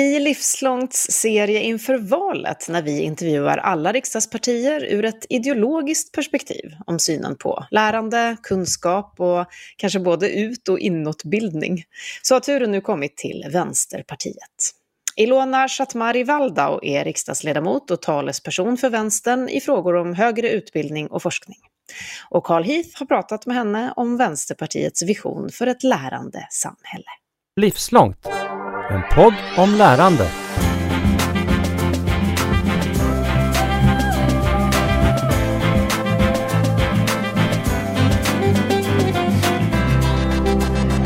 I Livslångts serie inför valet, när vi intervjuar alla riksdagspartier ur ett ideologiskt perspektiv om synen på lärande, kunskap och kanske både ut och inåtbildning, så har turen nu kommit till Vänsterpartiet. Ilona Shatmari Valdau är riksdagsledamot och talesperson för vänstern i frågor om högre utbildning och forskning. Och Carl Heath har pratat med henne om Vänsterpartiets vision för ett lärande samhälle. Livslångt en podd om lärande.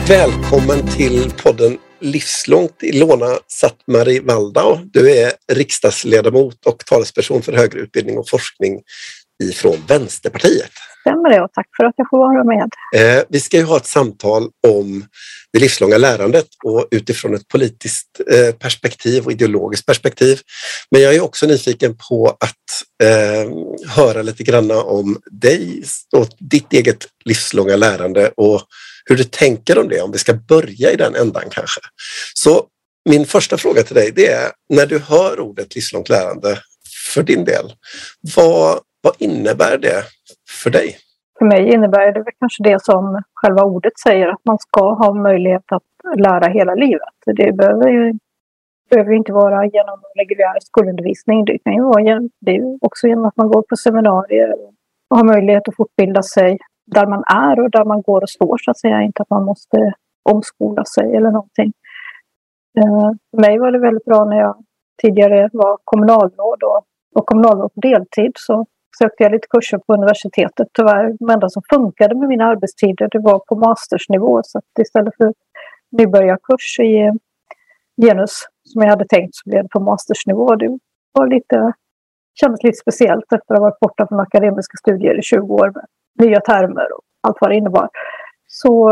Välkommen till podden Livslångt Ilona Sattmari Valdau. Du är riksdagsledamot och talesperson för högre utbildning och forskning ifrån Vänsterpartiet. Stämmer det och tack för att jag får vara med. Eh, vi ska ju ha ett samtal om det livslånga lärandet och utifrån ett politiskt eh, perspektiv och ideologiskt perspektiv. Men jag är också nyfiken på att eh, höra lite grann om dig och ditt eget livslånga lärande och hur du tänker om det, om vi ska börja i den ändan kanske. Så min första fråga till dig det är, när du hör ordet livslångt lärande för din del, vad, vad innebär det för dig? För mig innebär det kanske det som själva ordet säger, att man ska ha möjlighet att lära hela livet. Det behöver ju behöver inte vara genom reguljär skolundervisning. Det kan ju vara det är också genom att man går på seminarier och har möjlighet att fortbilda sig där man är och där man går och står så att säga. Inte att man måste omskola sig eller någonting. Eh, för mig var det väldigt bra när jag tidigare var kommunalråd och, och kommunalråd på deltid så sökte jag lite kurser på universitetet. Tyvärr, Det enda som funkade med mina arbetstider det var på mastersnivå. Så att istället för nybörjarkurs i eh, genus som jag hade tänkt så blev det på mastersnivå. Det var lite, kändes lite speciellt efter att ha varit borta från akademiska studier i 20 år med nya termer och allt vad det innebar. Så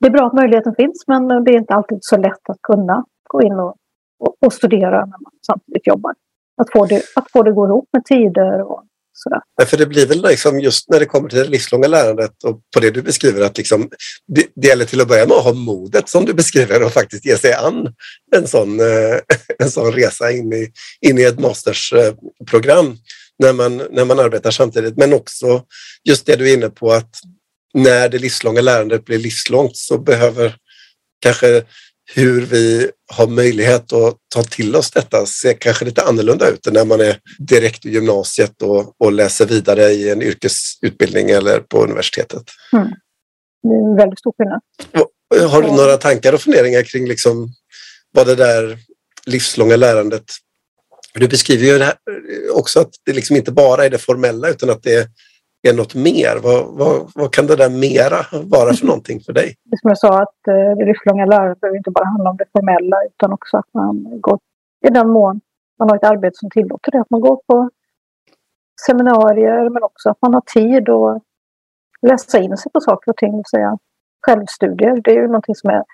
det är bra att möjligheten finns men det är inte alltid så lätt att kunna gå in och, och, och studera när man samtidigt jobbar. Att få det att få det gå ihop med tider och sådär. för det blir väl liksom just när det kommer till det livslånga lärandet och på det du beskriver att liksom, det, det gäller till att börja med att ha modet som du beskriver och faktiskt ge sig an en sån, eh, en sån resa in i, in i ett mastersprogram eh, när man, när man arbetar samtidigt. Men också just det du är inne på att när det livslånga lärandet blir livslångt så behöver kanske hur vi har möjlighet att ta till oss detta ser kanske lite annorlunda ut än när man är direkt i gymnasiet och, och läser vidare i en yrkesutbildning eller på universitetet. Mm. Det är en väldigt stor skillnad. Har du några tankar och funderingar kring liksom vad det där livslånga lärandet du beskriver ju också att det liksom inte bara är det formella utan att det är är något mer. Vad, vad, vad, kan det där mera vara för någonting för dig? Som jag sa, att eh, det livslånga lärandet behöver inte bara handla om det formella utan också att man går i den mån man har ett arbete som tillåter det. Att man går på seminarier men också att man har tid att läsa in sig på saker och ting. Det vill säga självstudier. Det är ju någonting som är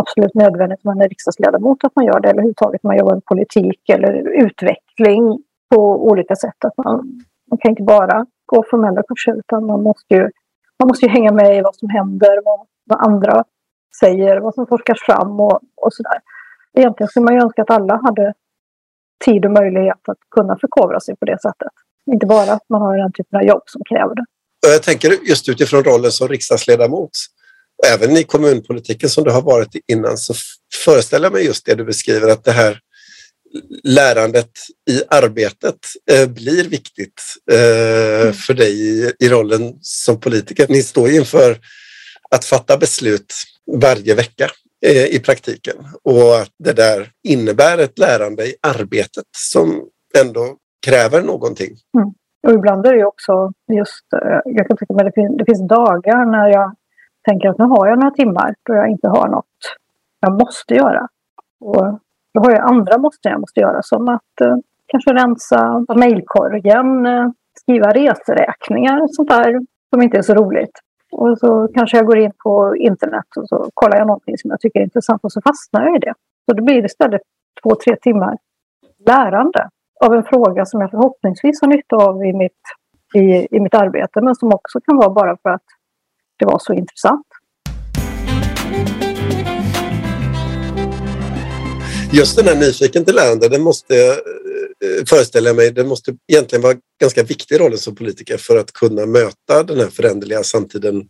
absolut nödvändigt när man är riksdagsledamot att man gör det. Eller överhuvudtaget när man jobbar med politik eller utveckling på olika sätt. Att man, man kan inte bara gå formella kurser utan man måste ju, man måste ju hänga med i vad som händer, vad, vad andra säger, vad som forskas fram och, och sådär. Egentligen skulle man ju önska att alla hade tid och möjlighet att kunna förkovra sig på det sättet. Inte bara att man har den typen av jobb som kräver det. Jag tänker just utifrån rollen som riksdagsledamot, även i kommunpolitiken som du har varit innan, så föreställer jag mig just det du beskriver, att det här lärandet i arbetet eh, blir viktigt eh, mm. för dig i, i, rollen som politiker. Ni står inför att fatta beslut varje vecka eh, i praktiken och att det där innebär ett lärande i arbetet som ändå kräver någonting. Mm. Och ibland är det också just, eh, jag kan tycka att det, finns, det finns dagar när jag tänker att nu har jag några timmar då jag inte har något jag måste göra. Och då har jag andra måste jag måste göra som att eh, kanske rensa mejlkorgen, eh, skriva reseräkningar och sånt där som inte är så roligt. Och så kanske jag går in på internet och så kollar jag någonting som jag tycker är intressant och så fastnar jag i det. Så det blir istället två, tre timmar lärande av en fråga som jag förhoppningsvis har nytta av i mitt, i, i mitt arbete men som också kan vara bara för att det var så intressant. Just den här nyfiken till lärande, den måste, eh, föreställa mig, det måste egentligen vara ganska viktig rollen som politiker för att kunna möta den här föränderliga samtiden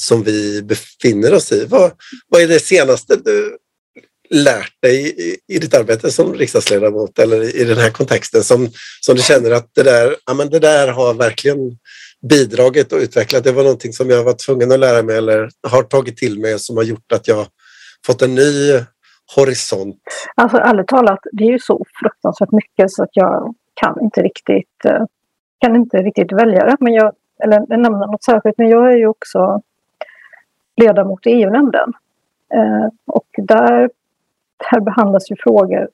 som vi befinner oss i. Vad, vad är det senaste du lärt dig i, i ditt arbete som riksdagsledamot eller i den här kontexten som, som du känner att det där, ja, men det där har verkligen bidragit och utvecklat? Det var någonting som jag var tvungen att lära mig eller har tagit till mig som har gjort att jag fått en ny horisont? Alltså ärligt talat, det är ju så fruktansvärt mycket så att jag kan inte riktigt, eh, kan inte riktigt välja det. Men jag, eller nämna något särskilt, men jag är ju också ledamot i EU-nämnden. Eh, och där, där behandlas ju frågor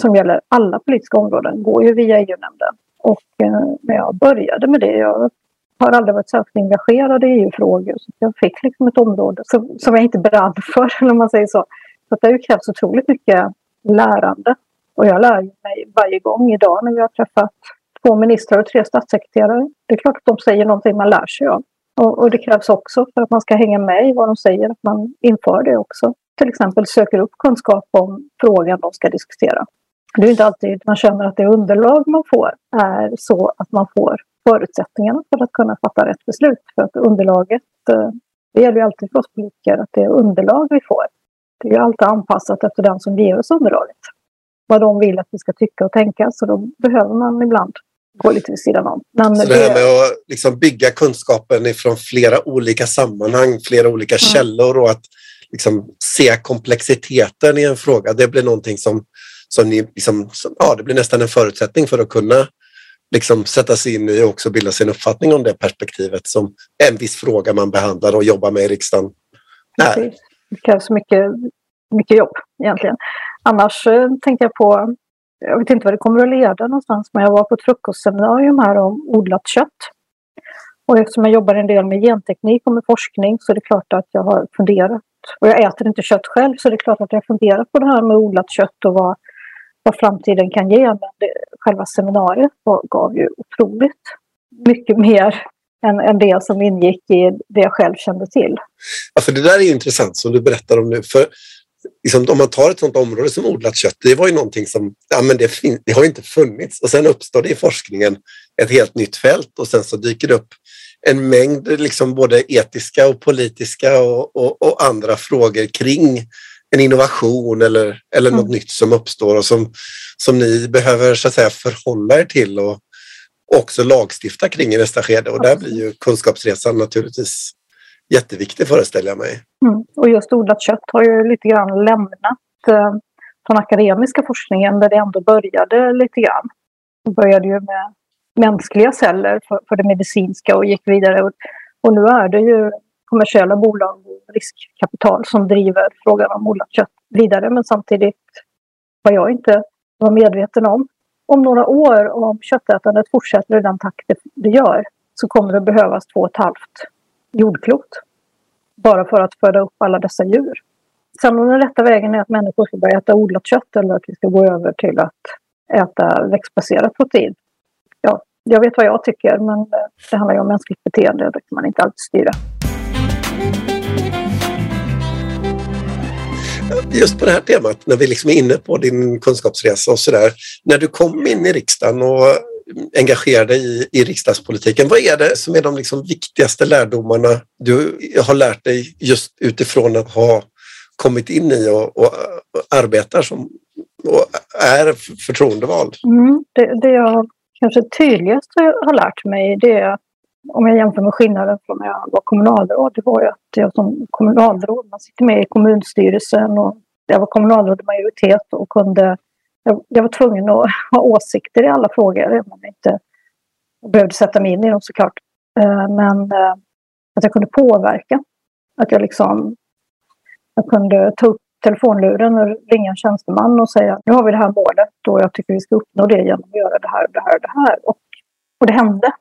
som gäller alla politiska områden, går ju via EU-nämnden. Och eh, när jag började med det, jag har aldrig varit särskilt engagerad i EU-frågor, så jag fick liksom ett område som, som jag inte brann för, eller man säger så. Så det har ju krävts otroligt mycket lärande. Och jag lär mig varje gång idag när vi har träffat två ministrar och tre statssekreterare. Det är klart att de säger någonting man lär sig av. Och, och, det krävs också för att man ska hänga med i vad de säger, att man inför det också. Till exempel söker upp kunskap om frågan de ska diskutera. Det är inte alltid man känner att det underlag man får är så att man får förutsättningarna för att kunna fatta rätt beslut. För att underlaget, eh, det gäller ju alltid för oss politiker att det är underlag vi får. Det är ju alltid anpassat efter den som ger oss underlaget. Vad de vill att vi ska tycka och tänka, så då behöver man ibland gå lite vid sidan om. Men så det här med att liksom bygga kunskapen ifrån flera olika sammanhang, flera olika mm. källor och att liksom se komplexiteten i en fråga, det blir någonting som, som ni liksom, som, ja, det blir nästan en förutsättning för att kunna liksom sätta sig in i och också bilda sin uppfattning om det perspektivet som en viss fråga man behandlar och jobbar med i riksdagen är. Det krävs mycket, mycket jobb egentligen. Annars eh, tänkte jag på, jag vet inte vad det kommer att leda någonstans, men jag var på ett frukostseminarium här om odlat kött. Och eftersom jag jobbar en del med genteknik och med forskning så är det klart att jag har funderat. Och jag äter inte kött själv så det är klart att jag har funderat på det här med odlat kött och vad, vad framtiden kan ge. Men det, själva seminariet gav ju otroligt mycket mer än, än det som ingick i det jag själv kände till. Ja, för det där är intressant som du berättar om nu. För liksom, om man tar ett sådant område som odlat kött, det var ju någonting som ja, men det, det har inte funnits och sen uppstår det i forskningen ett helt nytt fält och sen så dyker det upp en mängd liksom både etiska och politiska och, och, och andra frågor kring en innovation eller, eller något mm. nytt som uppstår och som, som ni behöver så att säga förhålla er till och också lagstifta kring i nästa skede och där blir ju kunskapsresan naturligtvis jätteviktig föreställer jag mig. Mm. Och just odlat kött har ju lite grann lämnat eh, den akademiska forskningen där det ändå började lite grann. Det började ju med mänskliga celler för, för det medicinska och gick vidare. Och, och nu är det ju kommersiella bolag och riskkapital som driver frågan om odlat kött vidare. Men samtidigt vad jag inte var medveten om om några år, om köttätandet fortsätter i den takt det, gör, så kommer det behövas två och ett halvt jordklot. Bara för att föda upp alla dessa djur. Sen om den rätta vägen är att människor ska börja äta odlat kött eller att vi ska gå över till att äta växtbaserat protein. Ja, jag vet vad jag tycker, men eh, det handlar ju om mänskligt beteende. Det kan man inte alltid styra. Just på det här temat, när vi liksom är inne på din kunskapsresa och sådär. När du kom in i riksdagen och engagerade dig i, i riksdagspolitiken, vad är det som är de liksom viktigaste lärdomarna du har lärt dig just utifrån att ha kommit in i och, och, och arbetar som och är förtroendevald? Mm, det, det jag kanske tydligast har lärt mig det är att om jag jämför med skillnaden från när jag var kommunalråd, det var ju att jag som kommunalråd, man sitter med i kommunstyrelsen och jag var kommunalråd i majoritet och kunde, jag, jag var tvungen att ha åsikter i alla frågor, även om jag inte behövde sätta mig in i dem såklart. Eh, men eh, att jag kunde påverka. Att jag liksom, jag kunde ta upp telefonluren och ringa en tjänsteman och säga nu har vi det här målet och jag tycker vi ska uppnå det genom att göra det här, det här, det här. Och, och det hände.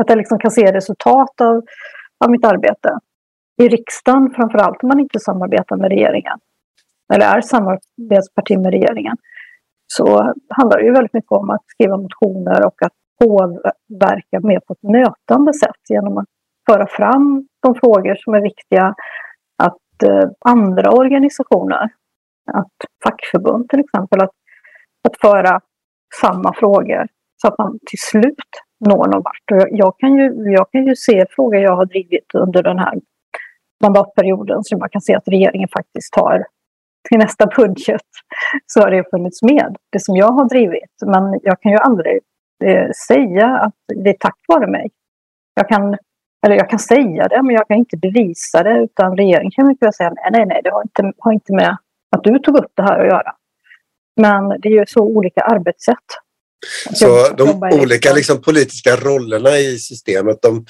Att jag liksom kan se resultat av, av mitt arbete. I riksdagen, framförallt om man inte samarbetar med regeringen, eller är samarbetsparti med regeringen, så handlar det ju väldigt mycket om att skriva motioner och att påverka mer på ett mötande sätt genom att föra fram de frågor som är viktiga. Att eh, andra organisationer att fackförbund till exempel, att, att föra samma frågor så att man till slut når någon vart. Och jag, jag, kan ju, jag kan ju se frågor jag har drivit under den här mandatperioden så man kan se att regeringen faktiskt tar till nästa budget så har det funnits med, det som jag har drivit. Men jag kan ju aldrig eh, säga att det är tack vare mig. Jag kan, eller jag kan säga det, men jag kan inte bevisa det. Utan regeringen kan mycket väl säga nej, nej, nej, det har inte, har inte med att du tog upp det här att göra. Men det är ju så olika arbetssätt. Så de olika liksom, politiska rollerna i systemet, de,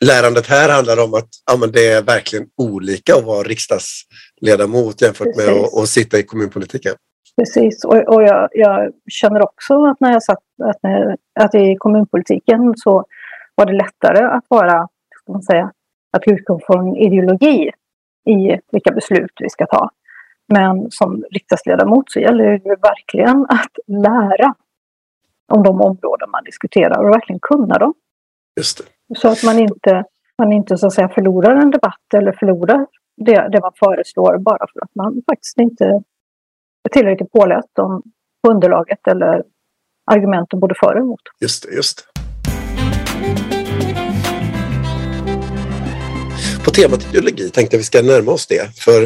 lärandet här handlar om att ja, men det är verkligen olika att vara riksdagsledamot jämfört Precis. med att, att, sitta i kommunpolitiken. Precis, och, och jag, jag, känner också att när jag satt att, att i kommunpolitiken så var det lättare att vara, ska man säga, att utgå från ideologi i vilka beslut vi ska ta. Men som riksdagsledamot så gäller det verkligen att lära om de områden man diskuterar och verkligen kunna dem. Så att man inte, man inte så att säga förlorar en debatt eller förlorar det, det man föreslår bara för att man faktiskt inte är tillräckligt påläst om underlaget eller argumenten både för och emot. Just det, just det. På temat ideologi tänkte jag vi ska närma oss det. För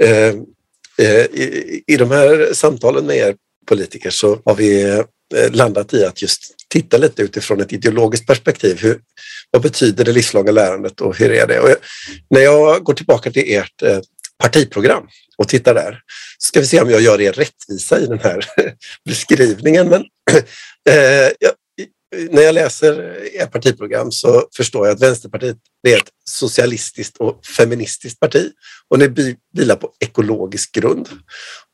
eh, eh, i, i de här samtalen med er politiker så har vi Eh, landat i att just titta lite utifrån ett ideologiskt perspektiv. Hur, vad betyder det livslånga lärandet och hur är det? Och när jag går tillbaka till ert eh, partiprogram och tittar där ska vi se om jag gör er rättvisa i den här beskrivningen. Men eh, jag, när jag läser ert partiprogram så förstår jag att Vänsterpartiet är ett socialistiskt och feministiskt parti och ni vilar på ekologisk grund.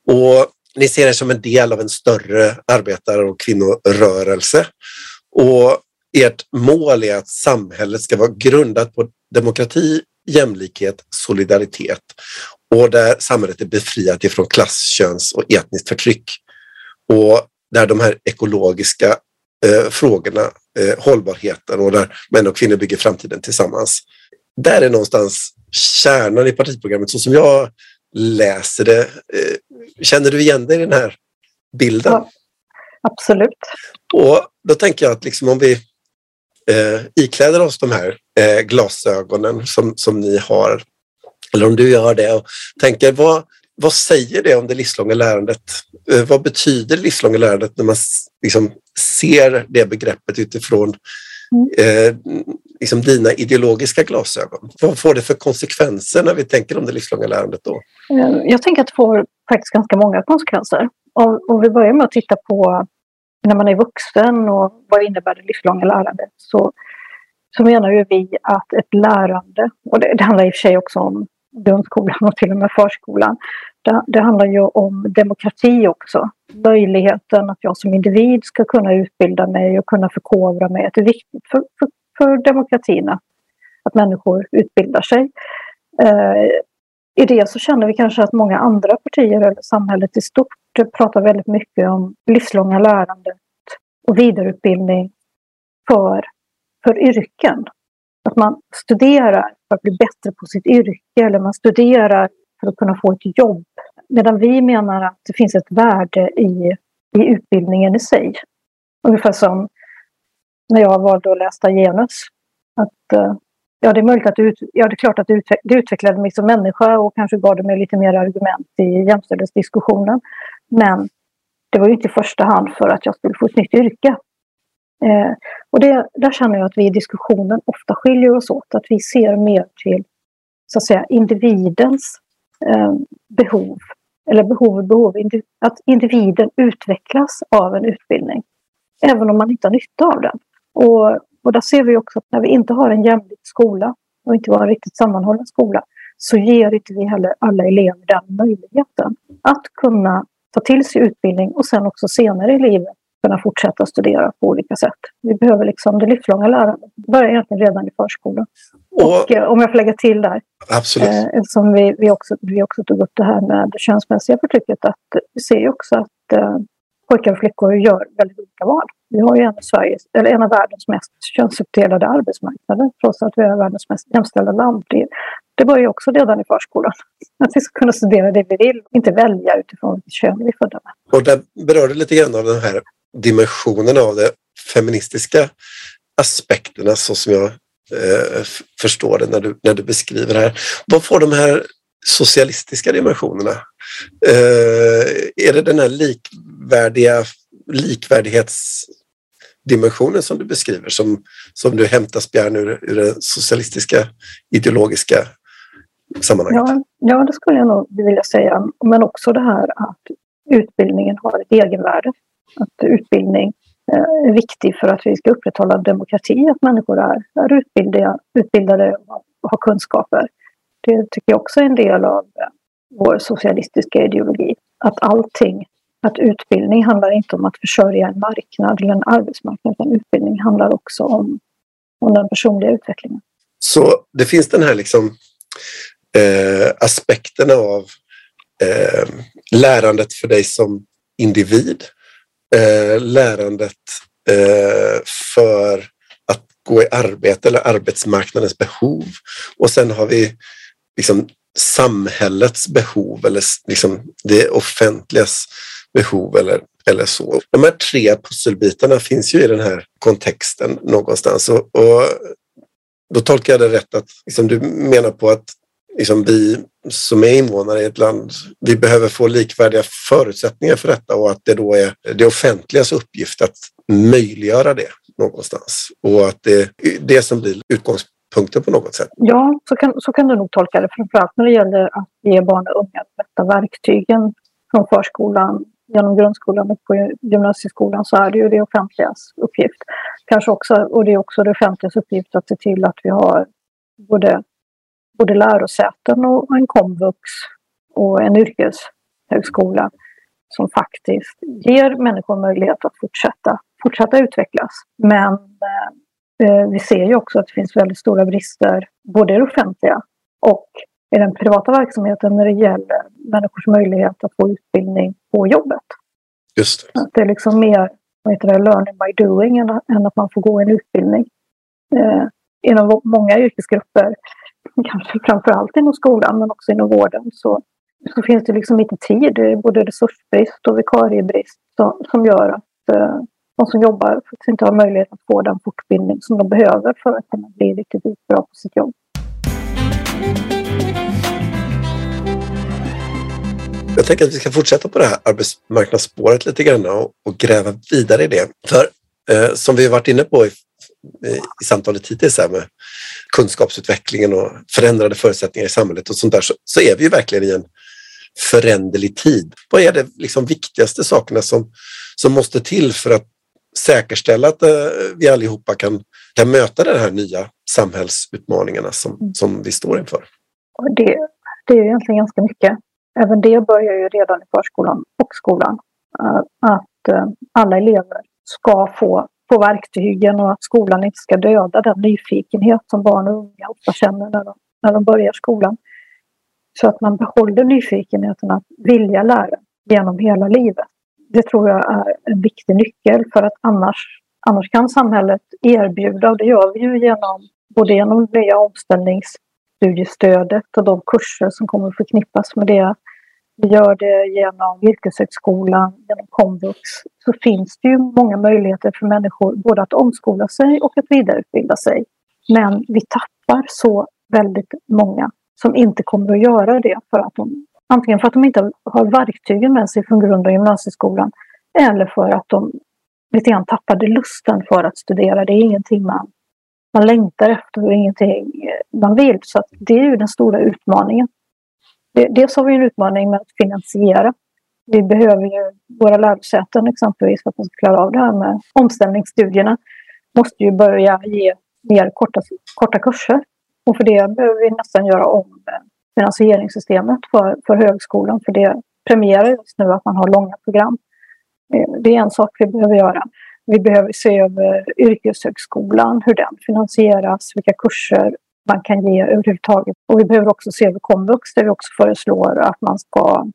Och ni ser er som en del av en större arbetar och kvinnorörelse. Och ert mål är att samhället ska vara grundat på demokrati, jämlikhet, solidaritet och där samhället är befriat ifrån klass, köns och etniskt förtryck. Och där de här ekologiska eh, frågorna, eh, hållbarheten och där män och kvinnor bygger framtiden tillsammans. Där är någonstans kärnan i partiprogrammet så som jag läser det. Eh, känner du igen dig i den här bilden? Ja, absolut. Och då tänker jag att liksom om vi eh, ikläder oss de här eh, glasögonen som, som ni har, eller om du gör det och tänker vad, vad säger det om det livslånga lärandet? Eh, vad betyder det livslånga lärandet när man liksom ser det begreppet utifrån. Eh, liksom dina ideologiska glasögon? Vad får det för konsekvenser när vi tänker om det livslånga lärandet då? Eh, jag tänker att det får faktiskt ganska många konsekvenser. Om, om vi börjar med att titta på när man är vuxen och vad innebär det livslånga lärandet så, så menar ju vi att ett lärande, och det, det handlar i och för sig också om grundskolan och till och med förskolan, det, det, handlar ju om demokrati också. Möjligheten att jag som individ ska kunna utbilda mig och kunna förkovra mig. Det är viktigt för, för, för demokratin att, människor utbildar sig. Eh, I det så känner vi kanske att många andra partier eller samhället i stort pratar väldigt mycket om livslånga lärandet och vidareutbildning för, för yrken. Att man studerar för att bli bättre på sitt yrke eller man studerar för att kunna få ett jobb. Medan vi menar att det finns ett värde i, i utbildningen i sig. Ungefär som när jag valde att läsa genus. Att, eh, ja, det är möjligt att det, ja, det är klart att det, utveck, det utvecklade mig som människa och kanske gav det mig lite mer argument i jämställdhetsdiskussionen. Men det var ju inte i första hand för att jag skulle få ett nytt yrke. Eh, och det, där känner jag att vi i diskussionen ofta skiljer oss åt. Att vi ser mer till så att säga, individens eh, behov. Eller behov och behov. Att individen utvecklas av en utbildning. Även om man inte har nytta av den. Och, och där ser vi också att när vi inte har en jämlik skola och inte har en riktigt sammanhållen skola så ger inte vi heller alla elever den möjligheten att kunna ta till sig utbildning och sen också senare i livet kunna fortsätta studera på olika sätt. Vi behöver liksom det livslånga lärandet. Det börjar egentligen redan i förskolan. Och, och eh, om jag får lägga till där, absolut. Eh, eftersom vi, vi, också, vi också tog upp det här med det könsmässiga förtrycket, att vi ser ju också att eh, pojkar och flickor gör väldigt olika val. Vi har ju en av, Sveriges, eller en av världens mest könsuppdelade arbetsmarknader trots att vi är världens mest jämställda land. Det, det börjar ju också redan i förskolan. Att vi ska kunna studera det vi vill, inte välja utifrån vilket kön vi är födda med. Och där berör du lite grann av den här dimensionen av det feministiska aspekterna så som jag eh, förstår det när du, när du beskriver det här. Vad får de här socialistiska dimensionerna? Eh, är det den här likvärdiga likvärdighetsdimensionen som du beskriver som, som du hämtar spjärn ur, ur det socialistiska ideologiska sammanhanget? Ja, ja, det skulle jag nog vilja säga. Men också det här att utbildningen har ett egenvärde. Att utbildning eh, är viktig för att vi ska upprätthålla demokrati, att människor är, är utbildade, utbildade och har kunskaper. Det tycker jag också är en del av eh, vår socialistiska ideologi. Att allting, att utbildning handlar inte om att försörja en marknad eller en arbetsmarknad, utan utbildning handlar också om, om den personliga utvecklingen. Så det finns den här liksom, eh, aspekten av eh, lärandet för dig som individ, eh, lärandet eh, för att gå i arbete eller arbetsmarknadens behov och sen har vi liksom samhällets behov eller liksom det offentligas behov eller, eller så. De här tre pusselbitarna finns ju i den här kontexten någonstans och, och då tolkar jag det rätt att liksom, du menar på att liksom, vi som är invånare i ett land, vi behöver få likvärdiga förutsättningar för detta och att det då är det offentligas uppgift att möjliggöra det någonstans och att det är det som blir utgångspunkten på något sätt. Ja, så kan, så kan du nog tolka det. Framförallt när det gäller att ge barn och unga de rätta verktygen från förskolan genom grundskolan och på gymnasieskolan så är det ju det offentligas uppgift. Kanske också, och det är också det offentligas uppgift att se till att vi har både, både lärosäten och en komvux och en yrkeshögskola som faktiskt ger människor möjlighet att fortsätta, fortsätta utvecklas. Men eh, Eh, vi ser ju också att det finns väldigt stora brister både i det offentliga och i den privata verksamheten när det gäller människors möjlighet att få utbildning på jobbet. Just det. Att det är liksom mer vad heter det, learning by doing än, än att man får gå en utbildning. Eh, inom många yrkesgrupper, kanske framför allt inom skolan men också inom vården, så, så finns det liksom inte tid. Det är både resursbrist och vikariebrist som, som gör att eh, de som jobbar faktiskt inte har möjlighet att få den fortbildning som de behöver för att kunna bli riktigt bra på sitt jobb. Jag tänker att vi ska fortsätta på det här arbetsmarknadsspåret lite grann och, och gräva vidare i det. För eh, som vi har varit inne på i, i samtalet hittills här med kunskapsutvecklingen och förändrade förutsättningar i samhället och sånt där så, så är vi ju verkligen i en föränderlig tid. Vad är det liksom viktigaste sakerna som, som måste till för att säkerställa att eh, vi allihopa kan, kan möta de här nya samhällsutmaningarna som, mm. som vi står inför. Det, det är egentligen ganska mycket. Även det börjar ju redan i förskolan och skolan. Eh, att eh, alla elever ska få, få verktygen och att skolan inte ska döda den nyfikenhet som barn och unga ofta känner när de, när de börjar skolan. Så att man behåller nyfikenheten att vilja lära genom hela livet det tror jag är en viktig nyckel för att annars, annars kan samhället erbjuda, och det gör vi ju genom både genom det nya omställningsstudiestödet och de kurser som kommer förknippas med det. Vi gör det genom yrkeshögskolan, genom komvux. Så finns det ju många möjligheter för människor både att omskola sig och att vidareutbilda sig. Men vi tappar så väldigt många som inte kommer att göra det för att de Antingen för att de inte har verktygen med sig från grund och gymnasieskolan eller för att de lite grann tappade lusten för att studera. Det är ingenting man, man längtar efter och ingenting man vill. Så det är ju den stora utmaningen. Dels har vi en utmaning med att finansiera. Vi behöver ju våra lärosäten exempelvis för att de ska klara av det här med omställningsstudierna. Måste ju börja ge mer korta, korta kurser. Och för det behöver vi nästan göra om finansieringssystemet för, för högskolan. För det premierar just nu att man har långa program. Eh, det är en sak vi behöver göra. Vi behöver se över yrkeshögskolan, hur den finansieras, vilka kurser man kan ge överhuvudtaget. Och vi behöver också se över komvux där vi också föreslår att man ska,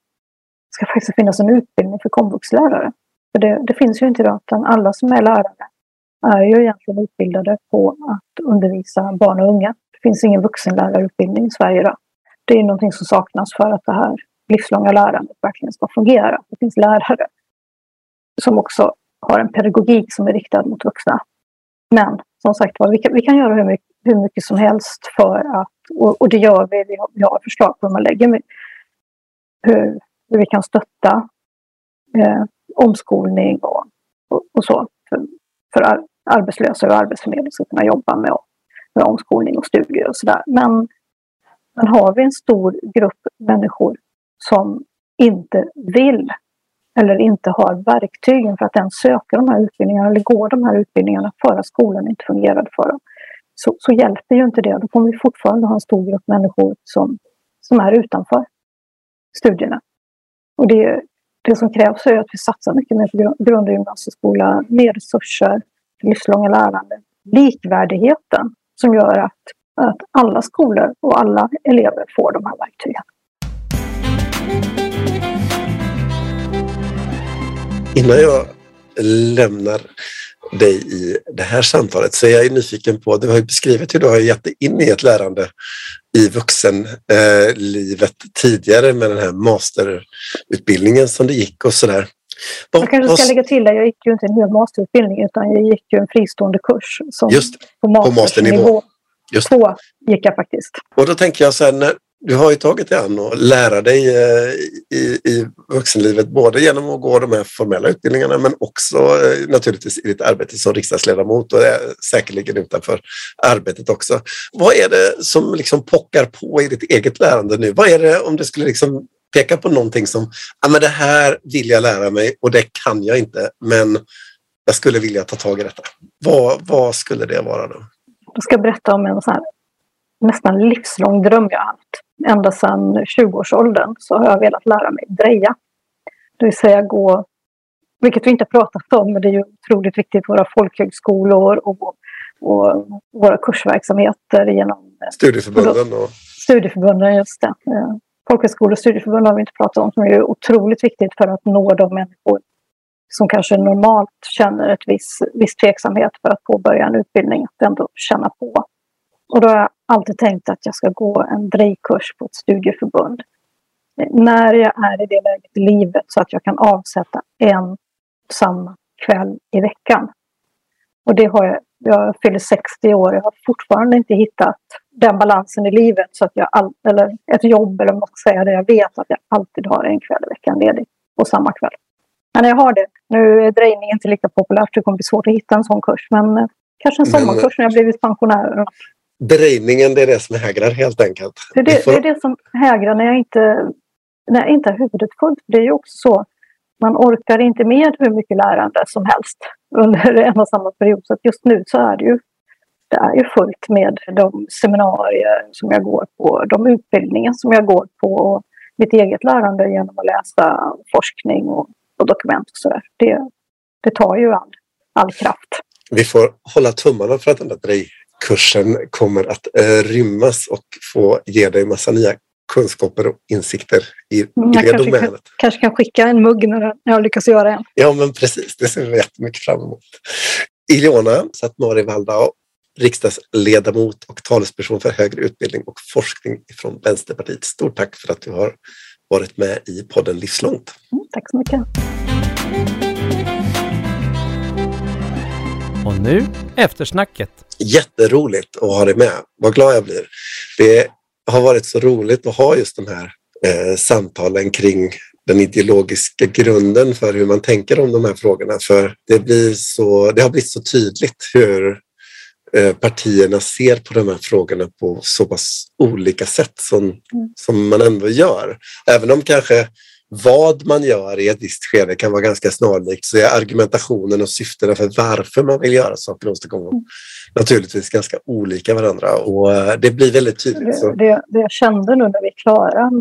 ska faktiskt finnas en utbildning för komvuxlärare. För det, det finns ju inte idag, utan alla som är lärare är ju egentligen utbildade på att undervisa barn och unga. Det finns ingen vuxenlärarutbildning i Sverige idag. Det är någonting som saknas för att det här livslånga lärandet verkligen ska fungera. Det finns lärare som också har en pedagogik som är riktad mot vuxna. Men som sagt vi kan, vi kan göra hur mycket, hur mycket som helst för att, och, och det gör vi, vi har, vi har förslag på hur man lägger hur, hur vi kan stötta eh, omskolning och, och, och, så för, för arbetslösa och arbetsförmedling ska kunna jobba med, med omskolning och studier och sådär. Men, men har vi en stor grupp människor som inte vill eller inte har verktygen för att ens söka de här utbildningarna eller gå de här utbildningarna för att skolan inte fungerade för dem. Så, så hjälper ju inte det. Då kommer vi fortfarande ha en stor grupp människor som, som är utanför studierna. Och det, det som krävs är att vi satsar mycket mer på grund och gymnasieskola, mer resurser, livslånga lärande, likvärdigheten som gör att, att alla skolor och alla elever får de här verktygen. Innan jag lämnar dig i det här samtalet så är jag nyfiken på, du har ju beskrivit hur du har gett dig in i ett lärande i vuxenlivet eh, tidigare med den här masterutbildningen som det gick och sådär. Jag kanske ska lägga till att jag gick ju inte en hel masterutbildning utan jag gick ju en fristående kurs som Just på, masternivå. på masternivå. Just. Två gick jag faktiskt. Och då tänker jag så här, när, du har ju tagit dig an och lära dig eh, i, i vuxenlivet både genom att gå de här formella utbildningarna men också eh, naturligtvis i ditt arbete som riksdagsledamot och säkerligen utanför arbetet också. Vad är det som liksom pockar på i ditt eget lärande nu? Vad är det om du skulle liksom peka på någonting som ja, men det här vill jag lära mig och det kan jag inte men jag skulle vilja ta tag i detta. Vad, vad skulle det vara då? Jag ska berätta om en sån här nästan livslång dröm jag haft. Ända sedan 20-årsåldern så har jag velat lära mig dreja. Det vill säga gå, vilket vi inte pratat om, men det är ju otroligt viktigt, våra folkhögskolor och, och våra kursverksamheter genom studieförbunden. Och... Studieförbunden, just det. Folkhögskolor och studieförbund har vi inte pratat om, som är otroligt viktigt för att nå de människor som kanske normalt känner ett viss, viss tveksamhet för att påbörja en utbildning, att ändå känna på och då har jag alltid tänkt att jag ska gå en drejkurs på ett studieförbund. När jag är i det läget i livet så att jag kan avsätta en samma kväll i veckan. Och det har jag, jag fyller 60 år, jag har fortfarande inte hittat den balansen i livet så att jag, all, eller ett jobb eller vad man ska säga, där jag vet att jag alltid har en kväll i veckan ledig på samma kväll. Men jag har det. Nu är drejning inte lika populärt, det kommer bli svårt att hitta en sån kurs, men eh, kanske en sommarkurs när jag blivit pensionär drejningen, det är det som hägrar helt enkelt. Det är det, det, är det som hägrar när jag inte, när jag inte har huvudet fullt. Det är ju också så, man orkar inte med hur mycket lärande som helst under en och samma period. Så just nu så är det ju det är ju fullt med de seminarier som jag går på, de utbildningar som jag går på och mitt eget lärande genom att läsa forskning och, och dokument och sådär. Det, det tar ju all, all kraft. Vi får hålla tummarna för att den där kursen kommer att eh, rymmas och få ge dig massa nya kunskaper och insikter i, i det kanske domänet. Kan, kanske kan skicka en mugg när jag lyckas göra en. Ja, men precis. Det ser vi jättemycket fram emot. Ilona Satmari Valdau, riksdagsledamot och talesperson för högre utbildning och forskning från Vänsterpartiet. Stort tack för att du har varit med i podden Livslångt. Mm, tack så mycket. Och nu eftersnacket. Jätteroligt att ha dig med. Vad glad jag blir. Det har varit så roligt att ha just de här eh, samtalen kring den ideologiska grunden för hur man tänker om de här frågorna. För det, blir så, det har blivit så tydligt hur eh, partierna ser på de här frågorna på så pass olika sätt som, mm. som man ändå gör. Även om kanske vad man gör i ett visst skede kan vara ganska snarlikt så är argumentationen och syftena för varför man vill göra saker och åstadkomma mm. naturligtvis ganska olika varandra och eh, det blir väldigt tydligt. Det, det, det, jag kände nu när vi är klara,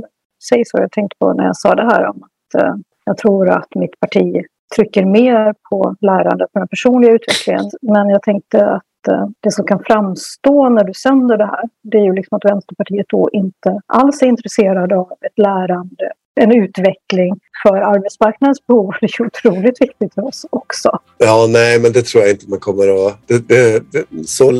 säg så jag tänkte på när jag sa det här om att uh, jag tror att mitt parti trycker mer på lärande på den personliga utvecklingen. Men jag tänkte att uh, det som kan framstå när du sänder det här, det är ju liksom att Vänsterpartiet då inte alls är intresserade av ett lärande en utveckling för arbetsmarknadens behov. Det är otroligt viktigt för oss också. Ja, nej, men det tror jag inte man kommer att... Det, det, det, så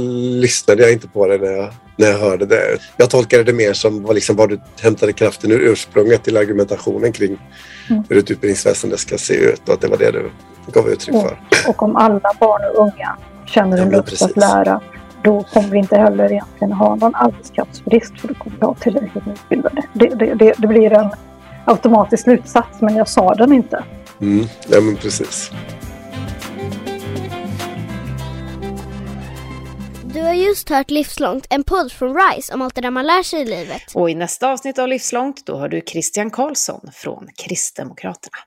lyssnade jag inte på det när jag, när jag hörde det. Jag tolkade det mer som var, liksom, var du hämtade kraften ur ursprunget till argumentationen kring mm. hur ett utbildningsväsende ska se ut och att det var det du gav uttryck för. Och, och om alla barn och unga känner en ja, lust att lära då kommer vi inte heller egentligen ha någon arbetskraftsbrist för då kommer vi ha tillräckligt utbildade. Det, det, det, det, blir en automatisk slutsats men jag sa den inte. Mm, ja men precis. Du har just hört Livslångt, en podd från RISE om allt det där man lär sig i livet. Och i nästa avsnitt av Livslångt då har du Christian Karlsson från Kristdemokraterna.